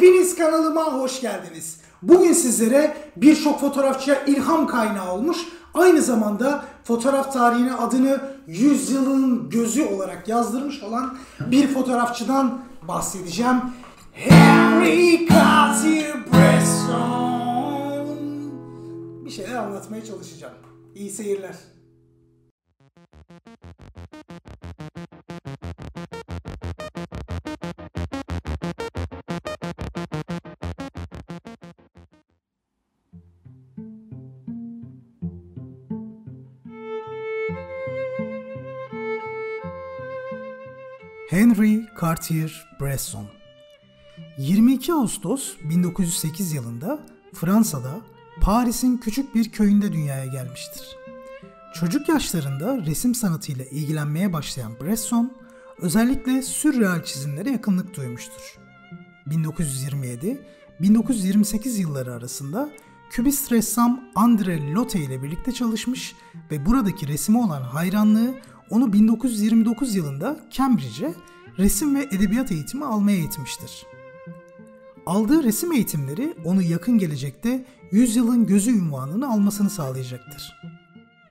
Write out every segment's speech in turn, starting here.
Hepiniz kanalıma hoş geldiniz. Bugün sizlere birçok fotoğrafçıya ilham kaynağı olmuş, aynı zamanda fotoğraf tarihine adını yüzyılın gözü olarak yazdırmış olan bir fotoğrafçıdan bahsedeceğim. Henry Cartier-Bresson. Bir şeyler anlatmaya çalışacağım. İyi seyirler. Henry Cartier-Bresson 22 Ağustos 1908 yılında Fransa'da Paris'in küçük bir köyünde dünyaya gelmiştir. Çocuk yaşlarında resim sanatıyla ilgilenmeye başlayan Bresson, özellikle sürreal çizimlere yakınlık duymuştur. 1927-1928 yılları arasında kübist ressam André Lotte ile birlikte çalışmış ve buradaki resime olan hayranlığı onu 1929 yılında Cambridge'e resim ve edebiyat eğitimi almaya eğitmiştir. Aldığı resim eğitimleri onu yakın gelecekte yüzyılın gözü ünvanını almasını sağlayacaktır.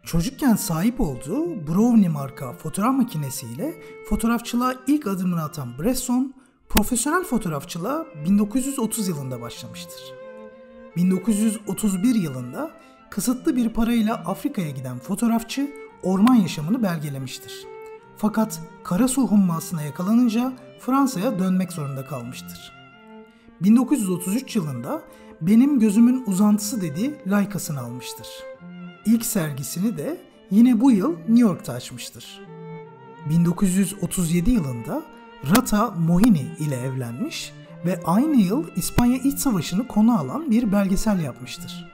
Çocukken sahip olduğu Brownie marka fotoğraf makinesiyle fotoğrafçılığa ilk adımını atan Bresson, profesyonel fotoğrafçılığa 1930 yılında başlamıştır. 1931 yılında kısıtlı bir parayla Afrika'ya giden fotoğrafçı orman yaşamını belgelemiştir. Fakat Karasu hummasına yakalanınca Fransa'ya dönmek zorunda kalmıştır. 1933 yılında Benim Gözümün Uzantısı dediği Leica'sını almıştır. İlk sergisini de yine bu yıl New York'ta açmıştır. 1937 yılında Rata Mohini ile evlenmiş ve aynı yıl İspanya İç Savaşı'nı konu alan bir belgesel yapmıştır.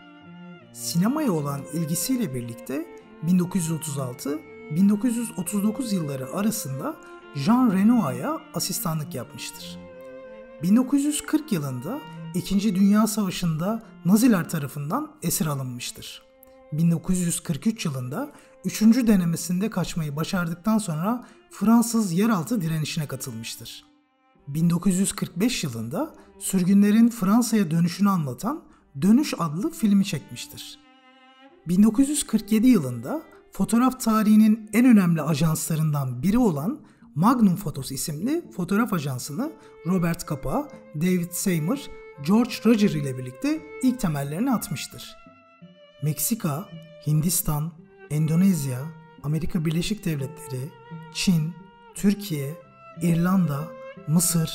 Sinemaya olan ilgisiyle birlikte 1936-1939 yılları arasında Jean Renoir'a asistanlık yapmıştır. 1940 yılında İkinci Dünya Savaşı'nda Naziler tarafından esir alınmıştır. 1943 yılında 3. denemesinde kaçmayı başardıktan sonra Fransız yeraltı direnişine katılmıştır. 1945 yılında sürgünlerin Fransa'ya dönüşünü anlatan Dönüş adlı filmi çekmiştir. 1947 yılında fotoğraf tarihinin en önemli ajanslarından biri olan Magnum Photos isimli fotoğraf ajansını Robert Capa, David Seymour, George Roger ile birlikte ilk temellerini atmıştır. Meksika, Hindistan, Endonezya, Amerika Birleşik Devletleri, Çin, Türkiye, İrlanda, Mısır,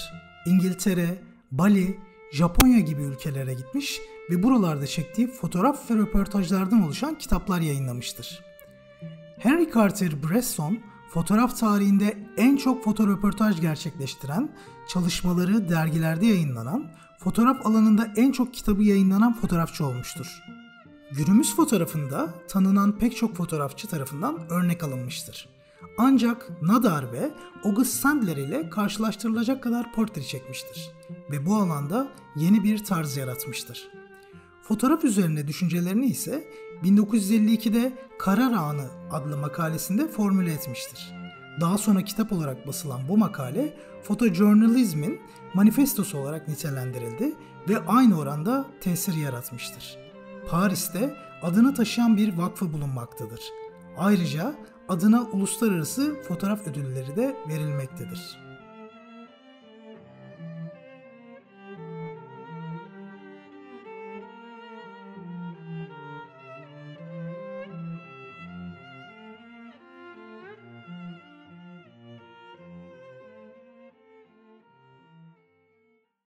İngiltere, Bali, Japonya gibi ülkelere gitmiş ve buralarda çektiği fotoğraf ve röportajlardan oluşan kitaplar yayınlamıştır. Henry Carter Bresson, fotoğraf tarihinde en çok fotoröportaj gerçekleştiren, çalışmaları dergilerde yayınlanan, fotoğraf alanında en çok kitabı yayınlanan fotoğrafçı olmuştur. Günümüz fotoğrafında tanınan pek çok fotoğrafçı tarafından örnek alınmıştır. Ancak Nadar ve August Sandler ile karşılaştırılacak kadar portre çekmiştir ve bu alanda yeni bir tarz yaratmıştır. Fotoğraf üzerine düşüncelerini ise 1952'de Karar Anı adlı makalesinde formüle etmiştir. Daha sonra kitap olarak basılan bu makale fotojournalizmin manifestosu olarak nitelendirildi ve aynı oranda tesir yaratmıştır. Paris'te adını taşıyan bir vakfı bulunmaktadır. Ayrıca adına uluslararası fotoğraf ödülleri de verilmektedir.